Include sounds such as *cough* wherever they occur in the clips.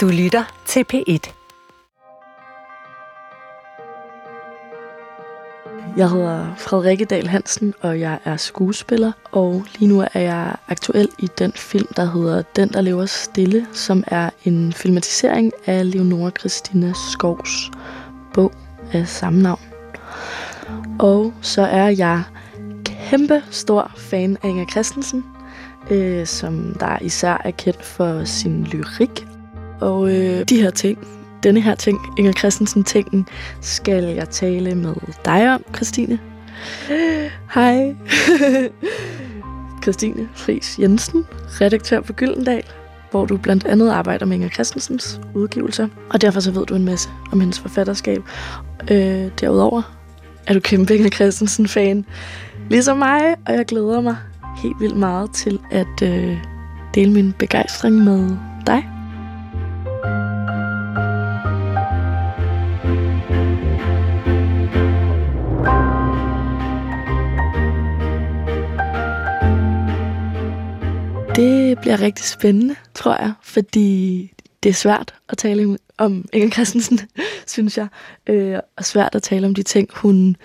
Du lytter til P1. Jeg hedder Frederikke Dahl Hansen, og jeg er skuespiller. Og lige nu er jeg aktuel i den film, der hedder Den, der lever stille, som er en filmatisering af Leonora Christina Skovs bog af samme navn. Og så er jeg kæmpe stor fan af Inger Christensen, øh, som der især er kendt for sin lyrik. Og øh, de her ting, denne her ting, Inger Christensen-tingen, skal jeg tale med dig om, Christine. Hej. *laughs* Christine Fris Jensen, redaktør på Gyldendal, hvor du blandt andet arbejder med Inger Christensens udgivelser, og derfor så ved du en masse om hendes forfatterskab. Øh, derudover er du kæmpe Inger Christensen-fan, ligesom mig, og jeg glæder mig helt vildt meget til at øh, dele min begejstring med dig. Det bliver rigtig spændende, tror jeg, fordi det er svært at tale om Inger Christensen, *laughs* synes jeg, øh, og svært at tale om de ting, hun,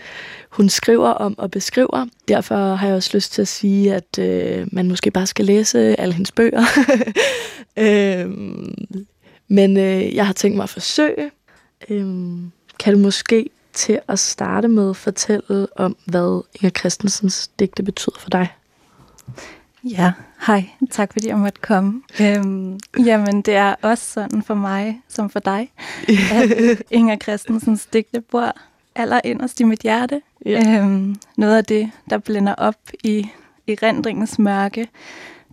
hun skriver om og beskriver. Derfor har jeg også lyst til at sige, at øh, man måske bare skal læse alle hendes bøger. *laughs* øh, men øh, jeg har tænkt mig at forsøge. Øh, kan du måske til at starte med fortælle om, hvad Inger Christensens digte betyder for dig? Ja, hej. Tak fordi jeg måtte komme. Øhm, jamen, det er også sådan for mig som for dig, at *laughs* Inger Christensens digte bor allerinderst i mit hjerte. Ja. Øhm, noget af det, der blænder op i, i rendringens mørke,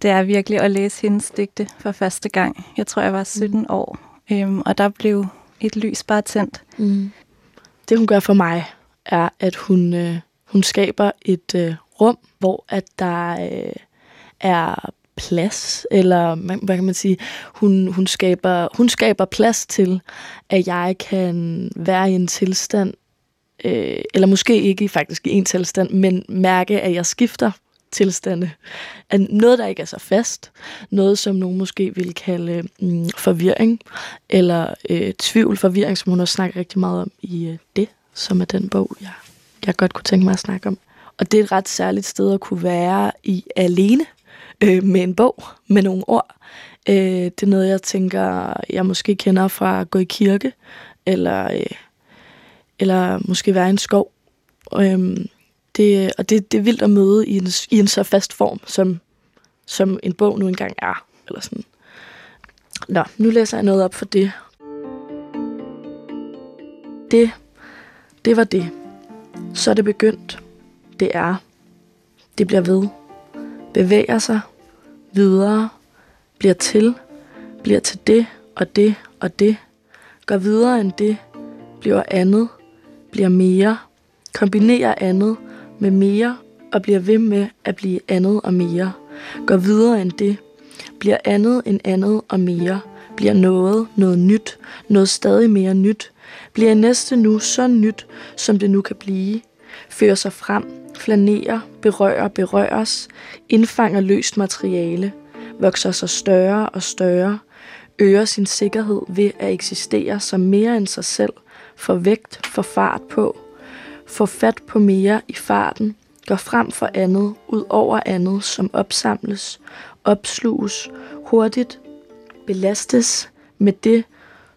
det er virkelig at læse hendes digte for første gang. Jeg tror, jeg var 17 mm. år, øhm, og der blev et lys bare tændt. Mm. Det, hun gør for mig, er, at hun, øh, hun skaber et øh, rum, hvor at der... Øh, er plads, eller hvad kan man sige, hun, hun, skaber, hun skaber plads til, at jeg kan være i en tilstand, øh, eller måske ikke faktisk i en tilstand, men mærke, at jeg skifter tilstande. At noget, der ikke er så fast, noget, som nogen måske vil kalde mm, forvirring, eller øh, tvivl, forvirring, som hun også snakker rigtig meget om i øh, det, som er den bog, jeg, jeg godt kunne tænke mig at snakke om. Og det er et ret særligt sted at kunne være i alene, øh, med en bog, med nogle ord. Øh, det er noget, jeg tænker, jeg måske kender fra at gå i kirke, eller, øh, eller måske være i en skov. Øh, det, og det, det er vildt at møde i en, i en så fast form, som, som en bog nu engang er. Eller sådan. Nå, nu læser jeg noget op for det. Det, det var det. Så er det begyndt. Det er. Det bliver ved. Bevæger sig videre, bliver til, bliver til det og det og det, går videre end det, bliver andet, bliver mere, kombinerer andet med mere og bliver ved med at blive andet og mere, går videre end det, bliver andet end andet og mere, bliver noget, noget nyt, noget stadig mere nyt, bliver næste nu så nyt, som det nu kan blive, fører sig frem, flanerer, berører, berøres, indfanger løst materiale, vokser sig større og større, øger sin sikkerhed ved at eksistere som mere end sig selv, får vægt, får fart på, får fat på mere i farten, går frem for andet, ud over andet, som opsamles, opsluges, hurtigt, belastes med det,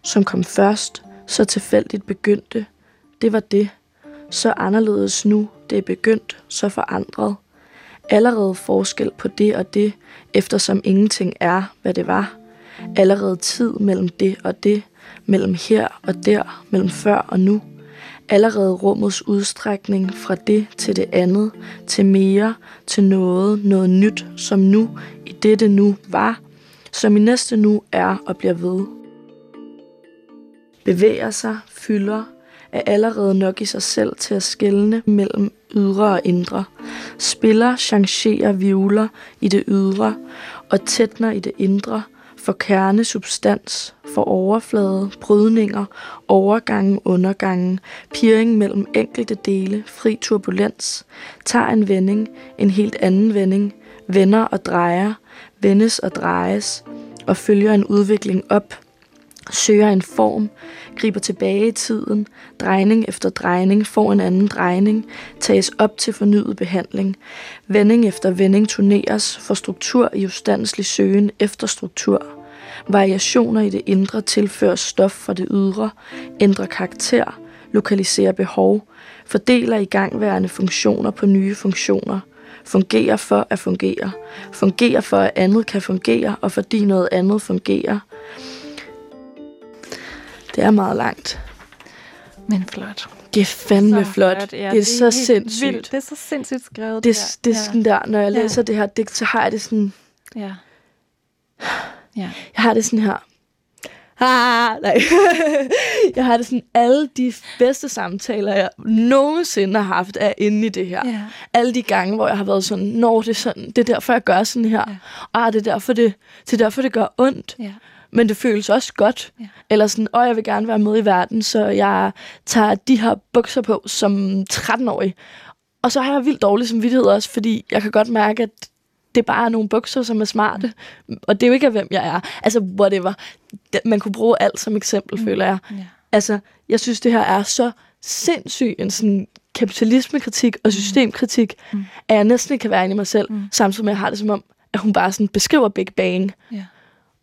som kom først, så tilfældigt begyndte. Det var det. Så anderledes nu, det er begyndt, så forandret. Allerede forskel på det og det, eftersom ingenting er, hvad det var. Allerede tid mellem det og det, mellem her og der, mellem før og nu. Allerede rummets udstrækning fra det til det andet, til mere, til noget, noget nyt, som nu, i dette nu var, som i næste nu er og bliver ved. Bevæger sig, fylder, er allerede nok i sig selv til at skelne mellem ydre og indre. Spiller, changerer violer i det ydre og tætner i det indre for kerne, substans, for overflade, brydninger, overgange, undergange, piring mellem enkelte dele, fri turbulens, tager en vending, en helt anden vending, vender og drejer, vendes og drejes, og følger en udvikling op, søger en form, griber tilbage i tiden, drejning efter drejning får en anden drejning, tages op til fornyet behandling. Vending efter vending turneres for struktur i ustandslig søgen efter struktur. Variationer i det indre tilfører stof fra det ydre, ændrer karakter, lokaliserer behov, fordeler igangværende funktioner på nye funktioner, fungerer for at fungere, fungerer for at andet kan fungere, og fordi noget andet fungerer. Det er meget langt. Men flot. Det er fandme Så flot. flot, ja. det er Det er så sindssygt. Vildt. Det er så sindssygt skrevet. Det, der. det er sådan der, når jeg Ja. læser det her digt, så har jeg det sådan, Ja. *sighs* Ja. jeg har det sådan her. Ah, nej. *laughs* jeg har det sådan, alle de bedste samtaler, jeg nogensinde har haft, er inde i det her. Ja. Alle de gange, hvor jeg har været sådan, når det er sådan, det er derfor, jeg gør sådan her. Ja. Ah, det er derfor, det, det, er derfor, det gør ondt. Ja. Men det føles også godt. Ja. Eller sådan, åh, jeg vil gerne være med i verden, så jeg tager de her bukser på som 13-årig. Og så har jeg vildt dårlig samvittighed også, fordi jeg kan godt mærke, at det bare er nogle bukser, som er smarte. Og det er jo ikke, hvem jeg er. Altså, whatever. Man kunne bruge alt som eksempel, mm. føler jeg. Ja. Altså, jeg synes, det her er så sindssyg en sådan kapitalismekritik og systemkritik, mm. at jeg næsten ikke kan være inde i mig selv, mm. samtidig med, at jeg har det som om, at hun bare sådan beskriver Big Bang.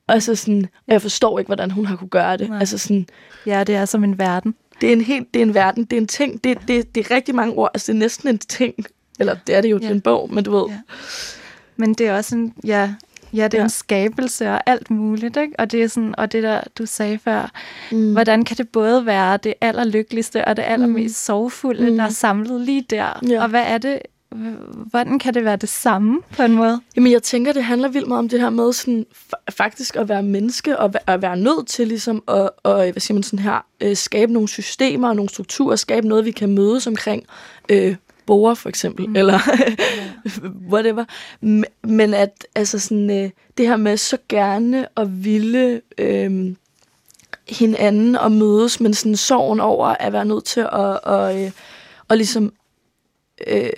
Ja. Altså sådan, og jeg forstår ikke, hvordan hun har kunne gøre det. Nej. Altså sådan, ja, det er som en verden. det er en helt, det er en verden, det er en ting, det, det, det er rigtig mange ord, altså det er næsten en ting, eller det er det jo til Ja. en bog, men du ved, Ja. Men det er også en, ja, ja, det er Ja. en skabelse og alt muligt, ikke? Og det er sådan, og det der, du sagde før, Mm. hvordan kan det både være det allerlykkeligste og det allermest sorgfulde, Mm. der er samlet lige der? Ja. Og hvad er det, hvordan kan det være det samme på en måde? Jamen, jeg tænker, det handler vildt meget om det her med sådan, fa- faktisk at være menneske, og at være nødt til ligesom at, og, hvad siger man sådan her, øh, skabe nogle systemer og nogle strukturer, skabe noget, vi kan mødes omkring. Øh, borer for eksempel, mm. eller *laughs* whatever. Men at altså sådan, øh, det her med så gerne at ville øh, hinanden og mødes, men sådan sorgen over at være nødt til at, og, øh, og ligesom øh,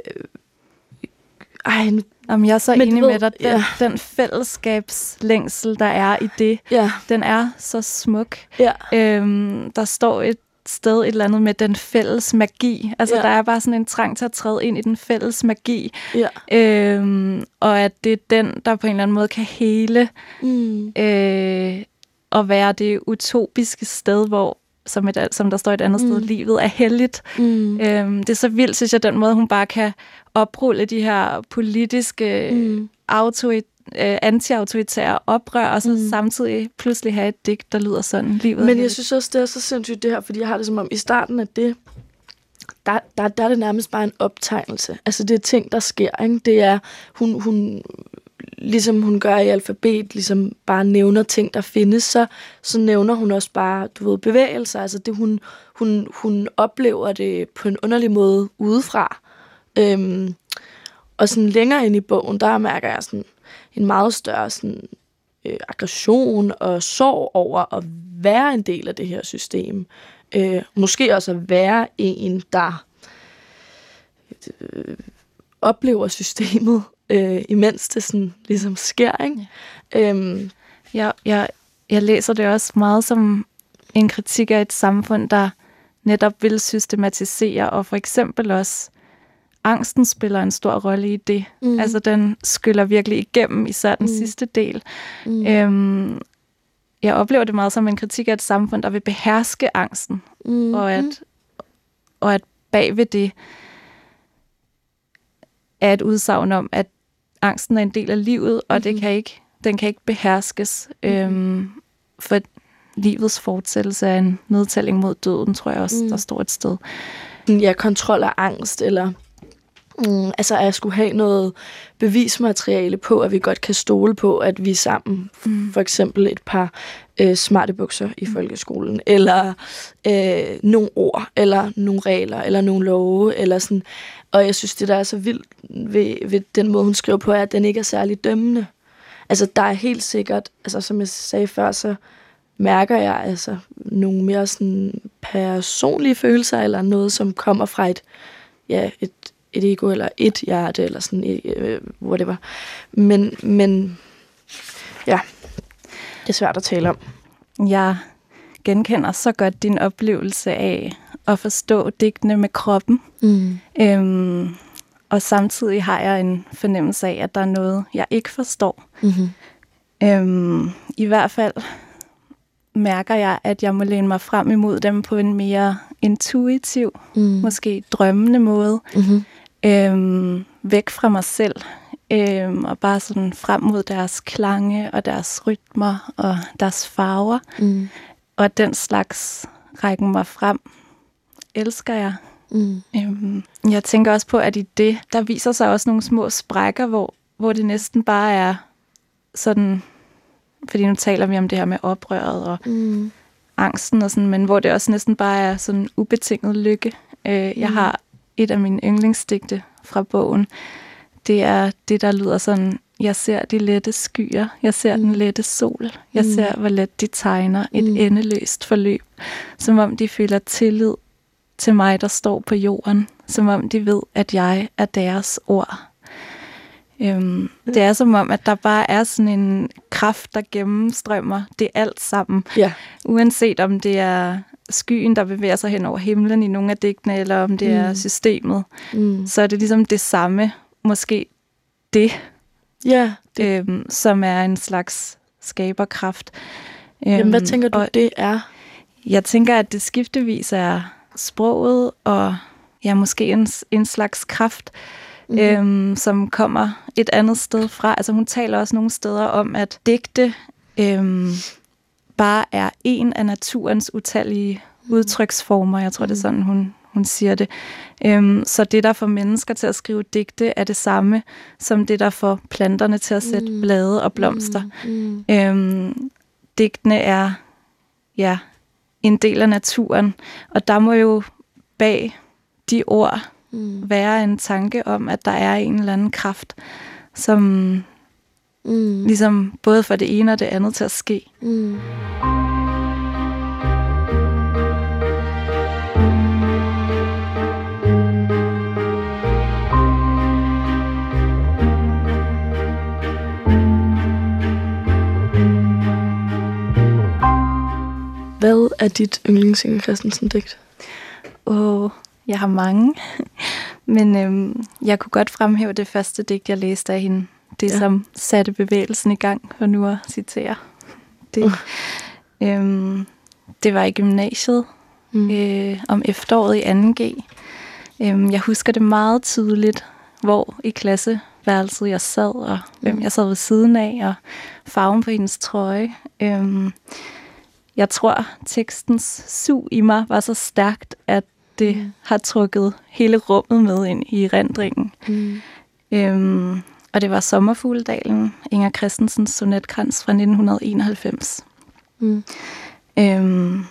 ej, nu Om jeg er så Men enig ved, med dig, den, ja. den fællesskabslængsel, der er i det, Ja, den er så smuk. ja, Øhm, der står et sted et eller andet med den fælles magi. Altså, Ja. der er bare sådan en trang til at træde ind i den fælles magi. ja. Øhm, og at det er den, der på en eller anden måde kan hele Mm. øh, og være det utopiske sted, hvor, som, et, som der står et andet sted, Mm. livet er heldigt. Mm. Øhm, det er så vildt, synes jeg, den måde, hun bare kan oprulle de her politiske Mm. autorit, øh, anti-autoritære oprør, og så Mm. samtidig pludselig have et digt, der lyder sådan. Livet Men jeg synes også, det er så sindssygt det her, fordi jeg har det som om, i starten af det, der, der, der er det nærmest bare en optegnelse. Altså det er ting, der sker. Ikke? Det er, hun, hun, ligesom hun gør i alfabet, ligesom bare nævner ting, der findes, så, så nævner hun også bare, du ved, bevægelser. Altså det, hun, hun, hun oplever det på en underlig måde udefra. Øhm, og sådan længere ind i bogen, der mærker jeg sådan en meget større sådan, øh, aggression og sorg over at være en del af det her system. Øh, måske også at være en, der øh, oplever systemet, øh, imens det sådan ligesom sker. Ikke? Ja. Øhm, Jeg, jeg, jeg læser det også meget som en kritik af et samfund, der netop vil systematisere, og for eksempel også angsten spiller en stor rolle i det. Mm. Altså den skyller virkelig igennem, især den mm. sidste del. Mm. Øhm, jeg oplever det meget som en kritik af et samfund, der vil beherske angsten, mm, og at, og at bagved det er et udsagn om, at angsten er en del af livet, og det Mhm. kan ikke, den kan ikke beherskes. Øhm, for livets fortsættelse er en nedtælling mod døden, tror jeg også, Mm. mm. der står et sted. ja, kontrol af angst, eller mm, altså at jeg skulle have noget bevismateriale på, at vi godt kan stole på, at vi er sammen. Mm. For eksempel et par øh, smarte bukser i folkeskolen, eller øh, nogle ord, eller nogle regler, eller nogle love, eller sådan. Og jeg synes, det der er så vildt ved, ved den måde, hun skriver på, er, at den ikke er særlig dømmende. Altså, der er helt sikkert, altså som jeg sagde før, så mærker jeg altså nogle mere sådan personlige følelser, eller noget, som kommer fra et, ja, et, et ego, eller et hjerte, eller sådan, øh, øh whatever. Men, men ja, det er svært at tale om. Jeg, genkender så godt din oplevelse af at forstå digtene med kroppen. Mm. Øhm, og samtidig har jeg en fornemmelse af, at der er noget, jeg ikke forstår. Mm-hmm. Øhm, I hvert fald mærker jeg, at jeg må læne mig frem imod dem på en mere intuitiv, Mm. måske drømmende måde. Mm-hmm. Øhm, væk fra mig selv. Øhm, og bare sådan frem mod deres klange og deres rytmer og deres farver. Mm. Og den slags rækken mig frem, elsker jeg. Mm. Øhm, jeg tænker også på, at i det, der viser sig også nogle små sprækker, hvor, hvor det næsten bare er sådan, fordi nu taler vi om det her med oprøret og Mm. angsten og sådan, men hvor det også næsten bare er sådan ubetinget lykke. Øh, jeg Mm. har et af mine yndlingsdigte fra bogen. Det er det, der lyder sådan, jeg ser de lette skyer, jeg ser Mm. den lette sol, jeg Mm. ser, hvor let de tegner et Mm. endeløst forløb, som om de føler tillid til mig, der står på jorden, som om de ved, at jeg er deres ord. Øhm, det er som om, at der bare er sådan en kraft, der gennemstrømmer det alt sammen. Ja. Uanset om det er skyen, der bevæger sig hen over himlen i nogle af digtene, eller om det mm. er Mm. systemet, Mm. så er det ligesom det samme, måske det, Ja. øhm, som er en slags skaberkraft. Jamen, hvad Øhm, tænker du, og det er? Jeg tænker, at det skiftevis er sproget og ja, måske en, en slags kraft, Mhm. mm. øhm, som kommer et andet sted fra. Altså hun taler også nogle steder om, at digte øhm, bare er en af naturens utallige udtryksformer. Jeg tror, det er sådan, hun, hun siger det. Øhm, så det, der får mennesker til at skrive digte, er det samme som det, der får planterne til at sætte Mm. blade og blomster. Mm. Øhm, digtene er ja, en del af naturen, og der må jo bag de ord Mm. være en tanke om, at der er en eller anden kraft, som Mm. ligesom både får det ene og det andet til at ske. Mm. Er dit yndlings Inger Christensen digt? Åh, jeg har mange, *laughs* men øhm, jeg kunne godt fremhæve det første digt, jeg læste af hende. Det, ja. som satte bevægelsen i gang, for nu at citere. Det, Uh. øhm, det var i gymnasiet, Mm. øh, om efteråret i 2G. Øhm, jeg husker det meget tydeligt, hvor i klasseværelset jeg sad, og hvem Mm. jeg sad ved siden af, og farven på hendes trøje. Øhm, jeg tror, tekstens sug i mig var så stærkt, at det Mm. har trukket hele rummet med ind i rendringen. Mm. Øhm, og det var Sommerfugledalen, Inger Christensens sonetkrans fra 1991. Mm. Øhm,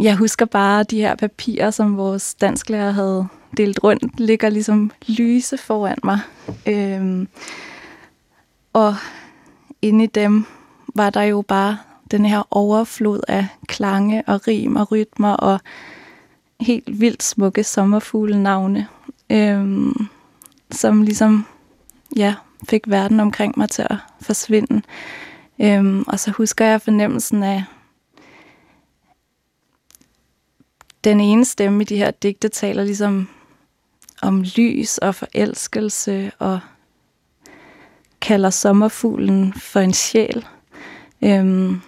jeg husker bare de her papirer, som vores dansklærer havde delt rundt, ligger ligesom lyse foran mig. Øhm, og inde i dem var der jo bare den her overflod af klange og rim og rytmer og helt vildt smukke sommerfuglenavne, øhm, som ligesom ja, fik verden omkring mig til at forsvinde. Øhm, og så husker jeg fornemmelsen af, den ene stemme i de her digte taler ligesom om lys og forelskelse og kalder sommerfuglen for en sjæl. Øhm,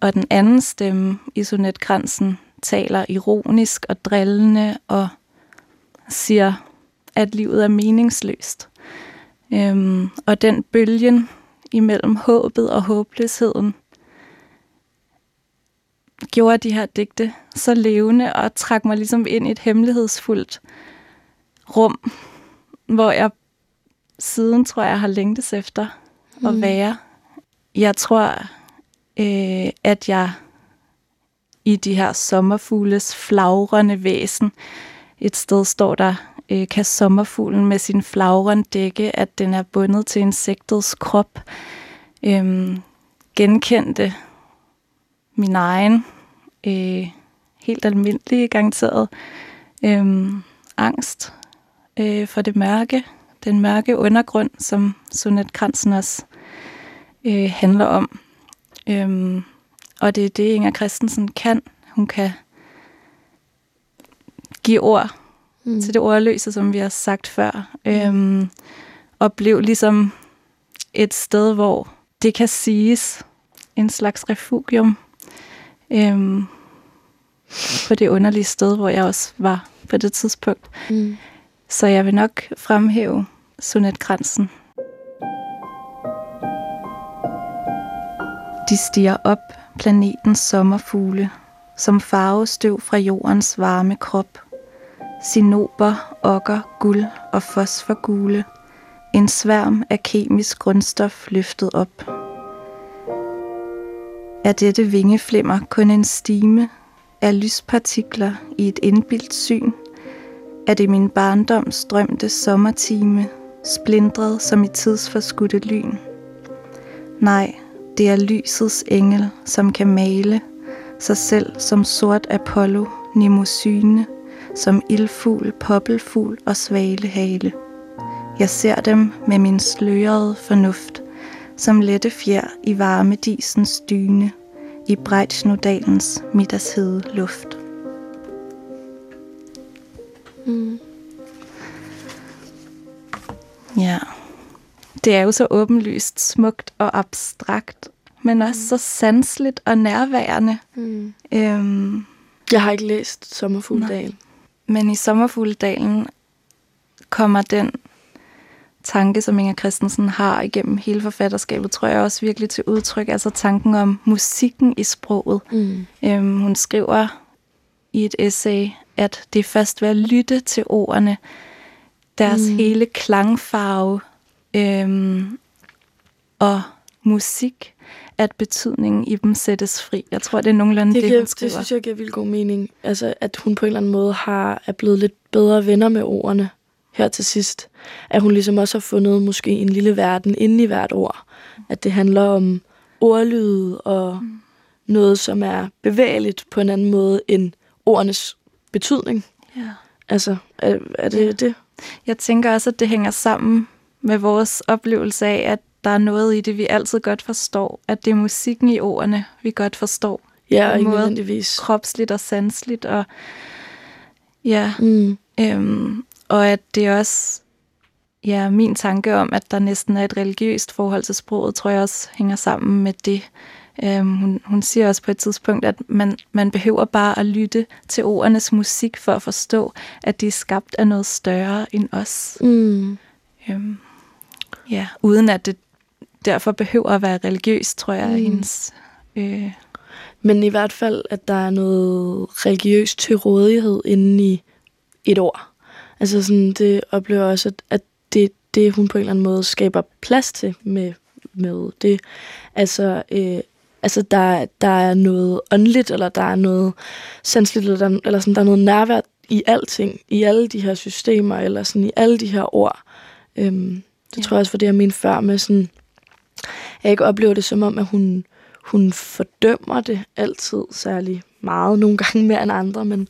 og den anden stemme i sonetkransen taler ironisk og drillende og siger, at livet er meningsløst. Øhm, og den bølgen imellem håbet og håbløsheden gjorde de her digte så levende og trak mig ligesom ind i et hemmelighedsfuldt rum, hvor jeg siden, tror jeg, har længtes efter mm. at være. Jeg tror, øh, at jeg i de her sommerfugles flagrende væsen, et sted står der, øh, kan sommerfuglen med sin flagren dække, at den er bundet til insektets krop. øh, genkendte min egen, øh, helt almindelige, garanteret, øh, angst øh, for det mørke, den mørke undergrund, som sonetkransen også øh, handler om. Øhm, og det er det, Inger Christensen kan. Hun kan give ord mm. til det ordløse, som vi har sagt før. Øhm, og blev ligesom et sted, hvor det kan siges. En slags refugium. Øhm, på det underlige sted, hvor jeg også var på det tidspunkt. Mm. Så jeg vil nok fremhæve sonetkransen. De stiger op, planetens sommerfugle, som farvestøv fra jordens varme krop. Sinober, okker, guld og fosforgule. En sværm af kemisk grundstof løftet op. Er dette vingeflimmer kun en stime af lyspartikler i et indbildt syn? Er det min barndoms drømte sommertime, splindret som i tidsforskudte lyn? Nej, det er lysets engel, som kan male sig selv som sort Apollo, nemosyne, som ildfugl, poppelfugl og svalehale. Jeg ser dem med min slørede fornuft, som lette fjer i varme disens dyne, i Brejtsnodalens middagshede luft. Mm. Ja. Det er jo så åbenlyst smukt og abstrakt, men også mm. så sansligt og nærværende. Mm. Øhm, jeg har ikke læst Sommerfugledalen. Men i Sommerfugledalen kommer den tanke, som Inger Christensen har igennem hele forfatterskabet, tror jeg også virkelig til udtryk. Altså tanken om musikken i sproget. Mm. Øhm, hun skriver i et essay, at det er først ved at lytte til ordene, deres mm. hele klangfarve øhm, og musik, at betydningen i dem sættes fri. Jeg tror, det er nogenlunde det, det, hun skriver. Det synes jeg giver vildt god mening. Altså, at hun på en eller anden måde har, er blevet lidt bedre venner med ordene her til sidst. At hun ligesom også har fundet måske en lille verden inde i hvert ord. At det handler om ordlyd og mm. noget, som er bevægeligt på en anden måde end ordenes betydning. Ja. Altså, er, er det ja. det? Jeg tænker også, at det hænger sammen med vores oplevelse af, at der er noget i det, vi altid godt forstår. At det er musikken i ordene, vi godt forstår. Ja, ikke nødvendigvis. Kropsligt og sansligt. Og, ja, mm. øhm, og at det også, ja, min tanke om, at der næsten er et religiøst forhold til sproget, tror jeg også hænger sammen med det. Øhm, hun, hun siger også på et tidspunkt, at man, man behøver bare at lytte til ordenes musik for at forstå, at de er skabt af noget større end os. Mm. Øhm, ja, uden at det derfor behøver at være religiøst, tror jeg, mm. hendes... Øh, Men i hvert fald, at der er noget religiøst til rådighed inde i et ord. Altså sådan, det oplever også, at, at det, det hun på en eller anden måde skaber plads til med, med det. Altså, øh, altså der, der er noget åndeligt, eller der er noget sanseligt, eller, der, eller sådan, der er noget nærvær i alting, i alle de her systemer, eller sådan i alle de her ord. Øhm, det ja. tror jeg også, for det jeg mente før med sådan, jeg ikke oplever det som om, at hun, hun fordømmer det altid særlig meget, nogle gange mere end andre, men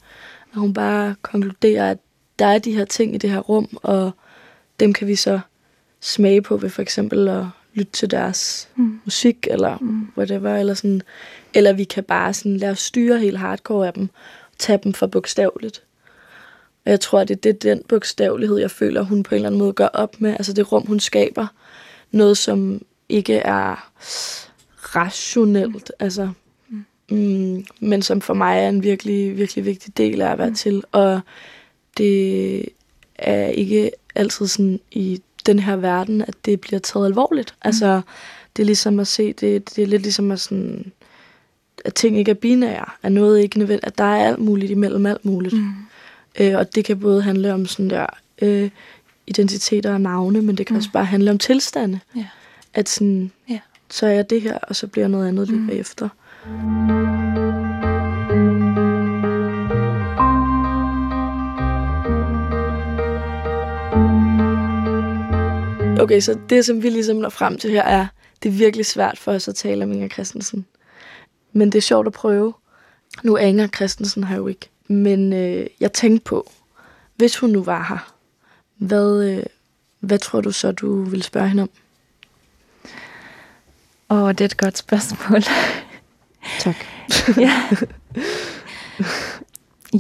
at hun bare konkluderer, at der er de her ting i det her rum, og dem kan vi så smage på ved for eksempel at lytte til deres mm. musik, eller mm. whatever, eller sådan. Eller vi kan bare sådan lade os styre helt hardcore af dem, og tage dem for bogstaveligt. Og jeg tror, at det er den bogstavelighed, jeg føler, hun på en eller anden måde gør op med. Altså det rum, hun skaber. Noget, som ikke er rationelt, altså, mm. Mm, men som for mig er en virkelig, virkelig vigtig del af at være mm. til. Og det er ikke altid sådan i den her verden, at det bliver taget alvorligt. Mm. Altså, det er ligesom at se, det, det er lidt ligesom at sådan, at ting ikke er binære, at noget ikke nødvendigt, at der er alt muligt imellem alt muligt. Mm. Øh, og det kan både handle om sådan der øh, identiteter og navne, men det kan mm. også bare handle om tilstande. Yeah. At sådan, yeah. så er jeg det her, og så bliver noget andet mm. lige bagefter. Okay, så det, som vi ligesom når frem til her, er, det er virkelig svært for os at tale om Inger Christensen. Men det er sjovt at prøve. Nu er Inger Christensen her jo ikke. Men øh, jeg tænkte på, hvis hun nu var her, hvad, øh, hvad tror du så, du ville spørge hende om? Åh, oh, det er et godt spørgsmål. Tak. *laughs* ja.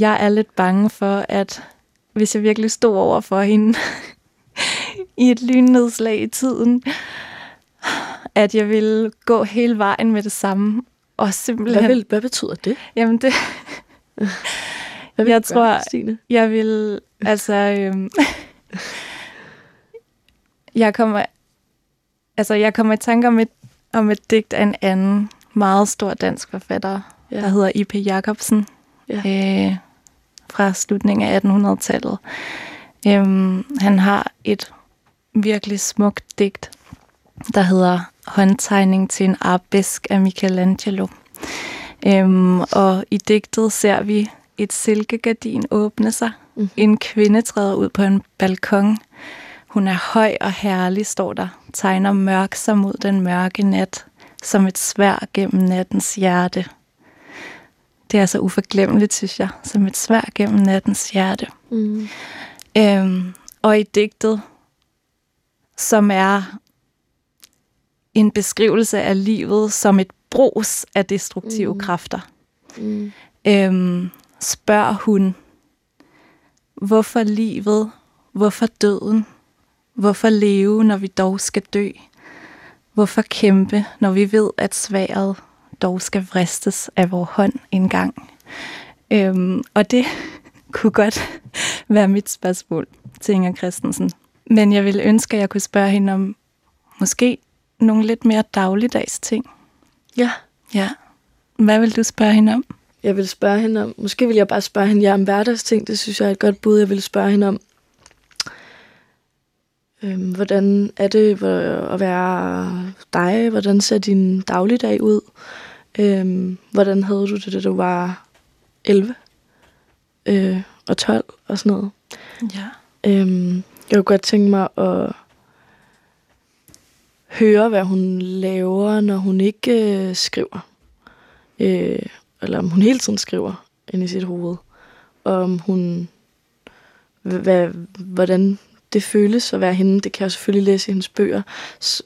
Jeg er lidt bange for, at hvis jeg virkelig stod over for hende i et lynnedslag i tiden, at jeg ville gå hele vejen med det samme. Og simpelthen... Hvad, vil, hvad betyder det? Jamen det... Hvad vil jeg du gøre, tror, Stine? jeg vil... Altså... Øhm, *laughs* jeg kommer... Altså, jeg kommer i tanke om et, om et digt af en anden meget stor dansk forfatter, Ja. der hedder I.P. Jacobsen, Ja. øh, fra slutningen af 1800-tallet. Øhm, han har et virkelig smukt digt, der hedder Håndtegning til en arabesk af Michelangelo. Øhm, og i digtet ser vi et silkegardin åbne sig. Mhm. En kvinde træder ud på en balkon. Hun er høj og herlig, står der. Tegner mørk sig mod den mørke nat, som et svær gennem nattens hjerte. Det er så uforglemmeligt, synes jeg, som et svær gennem nattens hjerte. Mm. Øhm, og i digtet, som er en beskrivelse af livet som et brus af destruktive Mm. kræfter, Mm. øhm, spørger hun, hvorfor livet, hvorfor døden, hvorfor leve, når vi dog skal dø, hvorfor kæmpe, når vi ved, at sværet dog skal vristes af vor hånd en gang. Øhm, og det *laughs* kunne godt *laughs* være mit spørgsmål til Inger Christensen. Men jeg ville ønske, at jeg kunne spørge hende om måske nogle lidt mere dagligdags ting. Ja, Ja. Hvad vil du spørge hende om? jeg vil spørge hende om, måske vil jeg bare spørge hende ja, om hverdagsting, det synes jeg er et godt bud, jeg vil spørge hende om. Øhm, hvordan er det at være dig? Hvordan ser din dagligdag ud? Øhm, hvordan havde du det, da du var 11 øh, og 12 og sådan noget? Ja. Øhm, jeg kunne godt tænke mig at høre, hvad hun laver, når hun ikke øh, skriver. Øh, eller om hun hele tiden skriver ind i sit hoved. Og om hun... Hvad, hvordan det føles at være hende. Det kan jeg selvfølgelig læse i hendes bøger.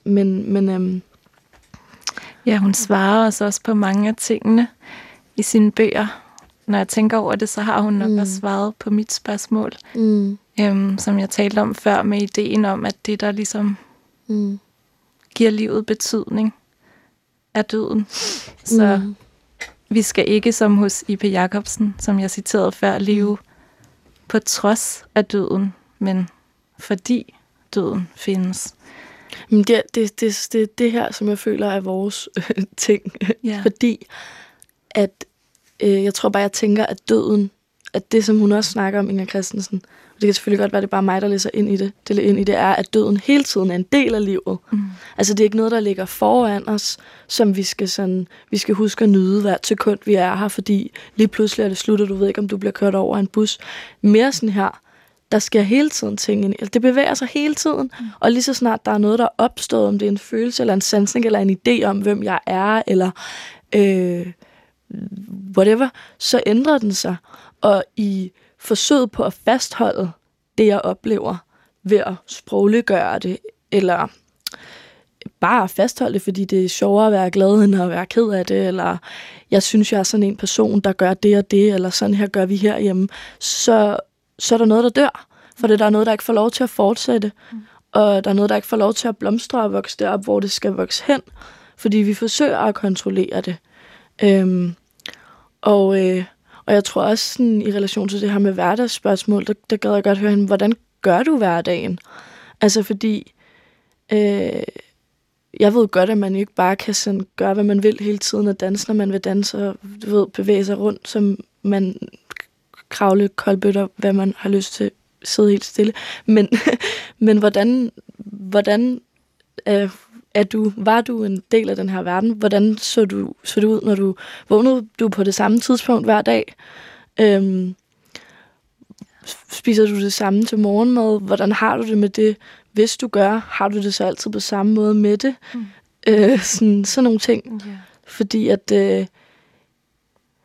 Men, men øhm, Ja, hun svarer os også på mange af tingene i sine bøger. Når jeg tænker over det, så har hun nok mm. også svaret på mit spørgsmål, mm, øhm, som jeg talte om før, med ideen om, at det, der ligesom mm, giver livet betydning, er døden. Så mm, vi skal ikke, som hos I.P. Jacobsen, som jeg citerede før, leve på trods af døden, men fordi døden findes. Men det, det, det, det, det her, som jeg føler er vores øh, ting. Ja. *laughs* Fordi at øh, jeg tror bare, jeg tænker, at døden, at det, som hun også snakker om, Inger Christensen, og det kan selvfølgelig godt være, det er bare mig, der læser ind i det, det ind i det, er, at døden hele tiden er en del af livet. Mm. Altså, det er ikke noget, der ligger foran os, som vi skal, sådan, vi skal huske at nyde hvert sekund, vi er her, fordi lige pludselig er det slut, og du ved ikke, om du bliver kørt over en bus. Mere sådan her, der sker hele tiden ting ind det bevæger sig hele tiden, mm. og lige så snart der er noget, der er opstået, om det er en følelse, eller en sansning, eller en idé om, hvem jeg er, eller øh, whatever, så ændrer den sig. Og i forsøget på at fastholde det, jeg oplever, ved at sprogliggøre det, eller bare fastholde det, fordi det er sjovere at være glad, end at være ked af det, eller jeg synes, jeg er sådan en person, der gør det og det, eller sådan her gør vi herhjemme, så, så er der noget, der dør. For det der er noget, der ikke får lov til at fortsætte, mm. og der er noget, der ikke får lov til at blomstre og vokse derop, hvor det skal vokse hen, fordi vi forsøger at kontrollere det. Øhm, og, øh, og jeg tror også sådan, i relation til det her med hverdagsspørgsmål, der, der gad jeg godt høre hende, hvordan gør du hverdagen? Altså fordi, øh, jeg ved godt, at man ikke bare kan sådan gøre, hvad man vil hele tiden, og danse, når man vil danse, og du ved, bevæge sig rundt, som man kravle koldbøtter, hvad man har lyst til, sidde helt stille. Men, *laughs* men hvordan, hvordan øh, er du, var du en del af den her verden? Hvordan så du, så du ud, når du vågnede du på det samme tidspunkt hver dag? Øhm, spiser du det samme til morgenmad? Hvordan har du det med det? Hvis du gør, har du det så altid på samme måde med det? Mm. Øh, sådan, sådan nogle ting. Yeah. Fordi at øh,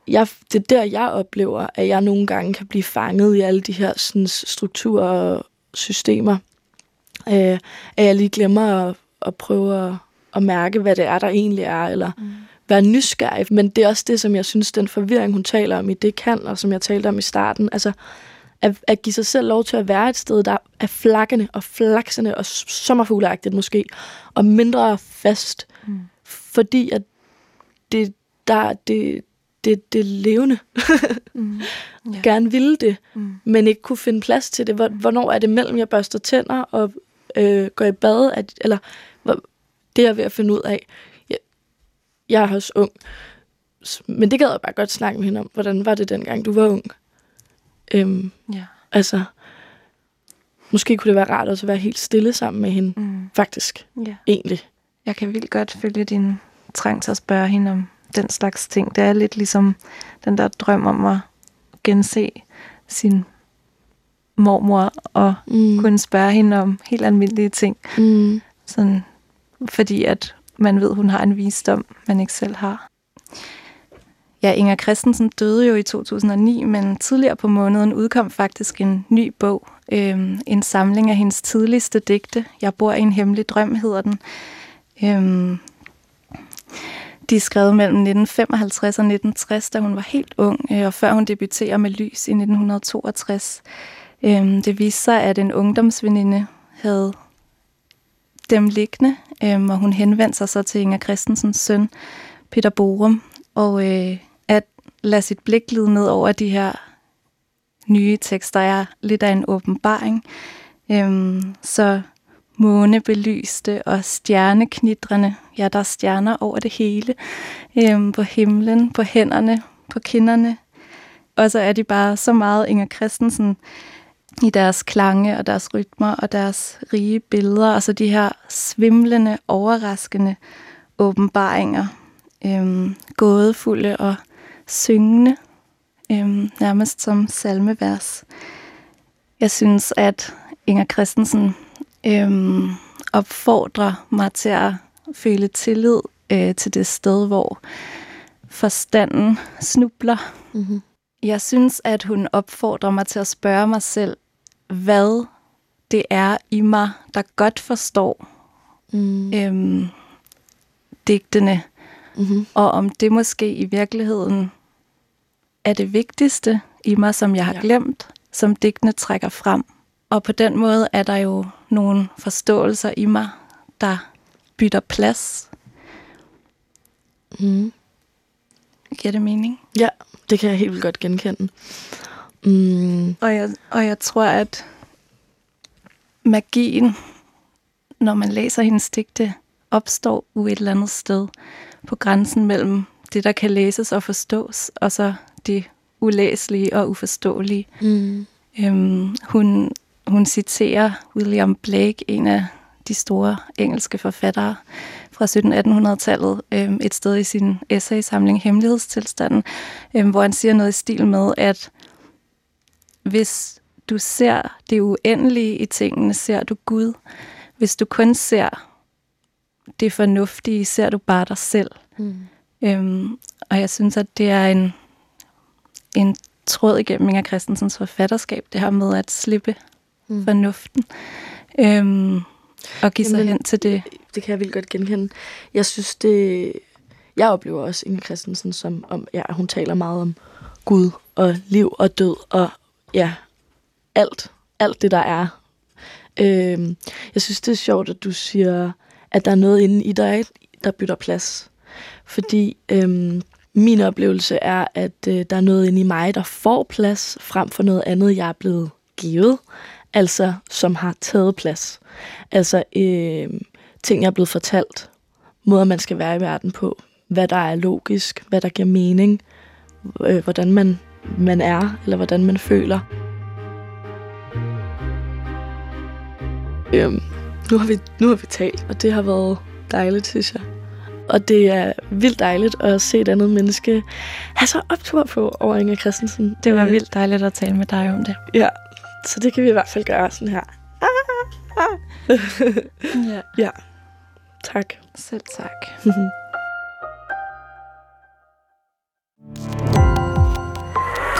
jeg, det er der, jeg oplever, at jeg nogle gange kan blive fanget i alle de her sådan, strukturer og systemer. Øh, at jeg lige glemmer at, at prøve at, at mærke, hvad det er, der egentlig er, eller Mm. være nysgerrig, men det er også det, som jeg synes, den forvirring, hun taler om i det kan, og som jeg talte om i starten, altså at, at give sig selv lov til at være et sted, der er flakkende og flaksende og sommerfugleagtigt måske, og mindre fast, mm. fordi at det, der, det, det, det levende. *laughs* mm. *laughs* ja. Gerne ville det, mm. men ikke kunne finde plads til det. Hvornår er det mellem, jeg børster tænder og øh, går i bad? At, eller det er jeg ved at finde ud af. Jeg, jeg er også ung, men det gad jeg bare godt snakke med hende om. Hvordan var det dengang, du var ung? Øhm, ja. Altså, måske kunne det være rart også at være helt stille sammen med hende, mm. faktisk. Ja. Egentlig. Jeg kan vildt godt følge din trang til at spørge hende om den slags ting. Det er lidt ligesom den der drøm om at gense sin mormor og mm. kunne spørge hende om helt almindelige ting. Mm. Sådan, fordi at man ved, hun har en visdom, man ikke selv har. Ja, Inger Christensen døde jo i 2009, men tidligere på måneden udkom faktisk en ny bog. øh, en samling af hendes tidligste digte. Jeg bor i en hemmelig drøm, hedder den. Øh, de er skrevet mellem 1955 og 1960, da hun var helt ung, øh, og før hun debuterer med Lys i 1962. Øh, det viste sig, at en ungdomsveninde havde dem liggende, øhm, og hun henvendte sig så til Inger Christensens søn, Peter Borum, og øh, at lade sit blik glide ned over de her nye tekster er lidt af en åbenbaring. Øhm, så månebelyste og stjerneknitrende. Ja, der er stjerner over det hele. Øhm, på himlen, på hænderne, på kinderne. Og så er de bare så meget Inger Christensen i deres klange og deres rytmer og deres rige billeder. Altså de her svimlende, overraskende åbenbaringer. Øhm, gådefulde og syngende. Øhm, nærmest som salmevers. Jeg synes, at Inger Christensen øhm, opfordrer mig til at føle tillid øh, til det sted, hvor forstanden snubler. Mm-hmm. Jeg synes, at hun opfordrer mig til at spørge mig selv, hvad det er i mig, der godt forstår mm. øhm, digtene, mm-hmm. og om det måske i virkeligheden er det vigtigste i mig, som jeg har ja. glemt, som digtene trækker frem. Og på den måde er der jo nogle forståelser i mig, der bytter plads. Mm. Giver det mening? Ja, det kan jeg helt vildt godt genkende. Mm. Og, jeg, og jeg tror, at magien, når man læser hendes digte, opstår u et eller andet sted på grænsen mellem det, der kan læses og forstås, og så det ulæselige og uforståelige. Mm. Øhm, hun hun citerer William Blake, en af de store engelske forfattere fra 1700-1800-tallet, øh, et sted i sin essaysamling Hemmelighedstilstanden, øh, hvor han siger noget i stil med, at hvis du ser det uendelige i tingene, ser du Gud. Hvis du kun ser det fornuftige, ser du bare dig selv. Mm. Øhm, og jeg synes, at det er en, en tråd igennem Inger Christensens forfatterskab, det her med at slippe mm. fornuften. Øhm, og give sig Jamen, hen til det. Det kan jeg vildt godt genkende. Jeg synes, det... Jeg oplever også Inger Christensen som, om, ja, hun taler meget om Gud og liv og død og ja, alt. Alt det, der er. Øhm, jeg synes, det er sjovt, at du siger, at der er noget inde i dig, der bytter plads. Fordi øhm, min oplevelse er, at øh, der er noget inde i mig, der får plads, frem for noget andet, jeg er blevet givet altså som har taget plads. Altså øh, ting, jeg er blevet fortalt, måder man skal være i verden på, hvad der er logisk, hvad der giver mening, øh, hvordan man, man er, eller hvordan man føler. Øh, nu, har vi, nu har vi talt, og det har været dejligt, synes jeg. Og det er vildt dejligt at se et andet menneske have så optur på over Inger Christensen. Det var øh, vildt dejligt at tale med dig om det. Ja, så det kan vi i hvert fald gøre sådan her. *laughs* ja. ja. Tak. Selv tak. *laughs*